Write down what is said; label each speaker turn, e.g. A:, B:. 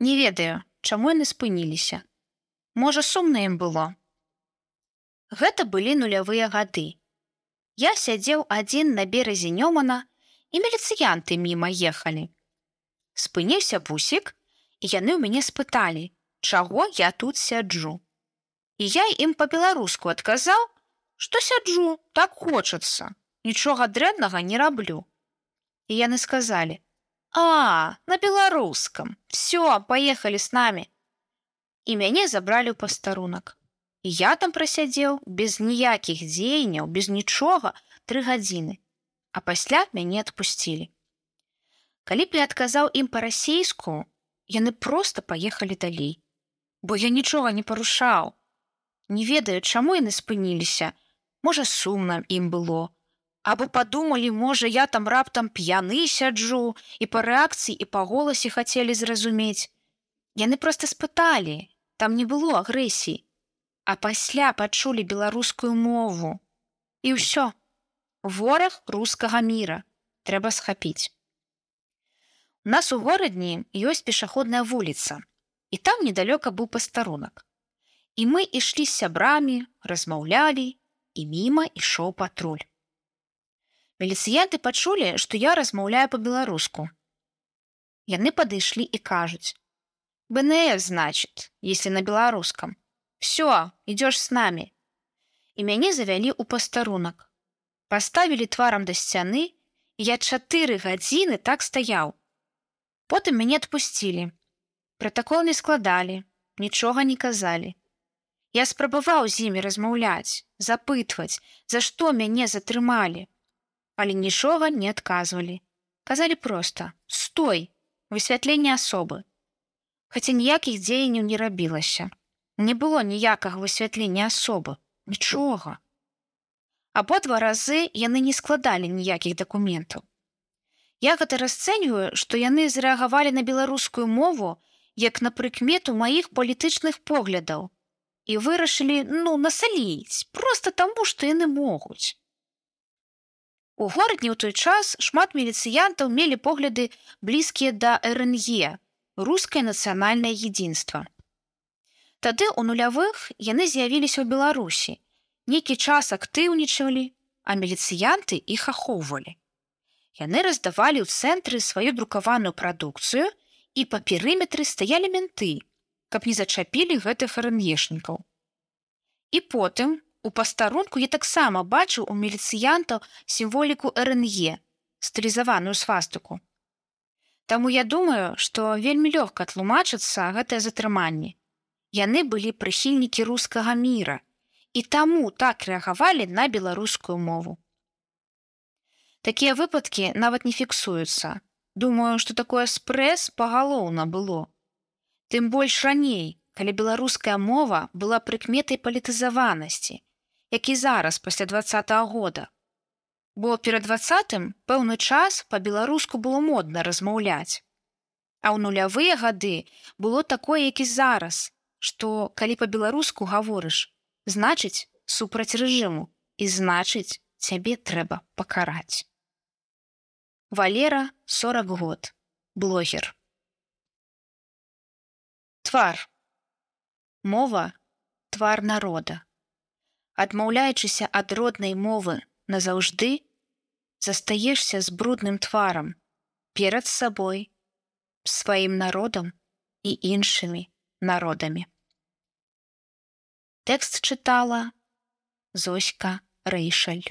A: Не ведаю, чаму яны спыніліся. Можа, сумна ім было. Гэта былі нулявыя гады. Я сядзеў адзін на беразе Нёмана, і міліцыянты міма ехалі. Спыніўся бусік, і яны ў мяне спыталі, чаго я тут сяджу. І я ім па-беларуску адказаў, што сяджу, так хочацца, нічога дрэннага не раблю. І яны сказалі: « А, на беларускам, все, паехалі з намі. І мяне забралі ў пастарунак. І я там прасядзеў без ніякіх дзеянняў, без нічога тры гадзіны а пасля мяне адпусцілі. Калі б я адказаў ім па-расейску, яны проста паехалі далей, бо я нічога не парушаў. Не ведаю, чаму яны спыніліся, можа сумна ім было. Або падумалі, можа, я там раптам п'яны сяджу і па рэакцыі і па голасе хацелі зразумець. Яны проста спыталі, там не было агрэсіі, а пасля пачулі беларускую мову. І ўсё вораг рускага міра трэба схапіць. У нас у горадні ёсць пешаходная вуліца, і там недалёка быў пастарунак. І мы ішлі з сябрамі, размаўлялі, і міма ішоў патруль. Меліцыянты пачулі, што я размаўляю па-беларуску. Яны падышлі і кажуць: « БНФ значит, если на беларускам. Всё, ідёш з намі. І мяне завялі ў пастарунак паставілі тварам да сцяны я чатыры гадзіны так стаяў потым мяне адпусцілі пратакол не складалі нічога не казалі я спрабаваў з імі размаўляць запытваць за што мяне затрымалі але нічога не адказвалі казалі проста стой! Высвятленне асобы хаця ніякіх дзеянняў не рабілася не было ніякага высвятлення асобы нічога абодва разы яны не складалі ніякіх дакументаў. Я гэта расцэньваю, што яны зрэагавалі на беларускую мову як на прыкмету маіх палітычных поглядаў. І вырашылі ну насаліць просто таму, што яны могуць. У горадні ў той час шмат міліцыянтаў мелі погляды блізкія да РНЕ рускае нацыянальнае едзінства. Тады ў нулявых яны з'явіліся ў Беларусі нейкі час актыўнічалі, а міліцыянты іх ахоўвалі. Яны раздавалі ў цэнтры сваю друкаваную прадукцыю і па перыметры стаялі менты, каб не зачапілі гэтых ранешнікаў. І потым у пастарунку я таксама бачыў у міліцыянтаў сімволіку РНЕ, стылізаваную свастыку. Таму я думаю, што вельмі лёгка тлумачыцца гэтае затрыманне. Яны былі прыхільнікі рускага міра, і таму так рэагавалі на беларускую мову. Такія выпадкі нават не фіксуюцца. Думаю, што такое спрэс пагалоўна было. Тым больш раней, калі беларуская мова была прыкметай палітызаванасці, як і зараз пасля два -го года. Бо перад двадцатым пэўны час па-беларуску было модна размаўляць. А ў нулявыя гады было такое, як і зараз, што калі па-беларуску гаворыш, значыць супраць рэжыму і значыць цябе трэба пакараць валера 40 год блогер твар мова твар народа адмаўляючыся ад роднай мовы назаўжды застаешся з брудным тварам перад сабой сваім народам і іншымі народамі Тэкст чытала Зоська Рэйшаль.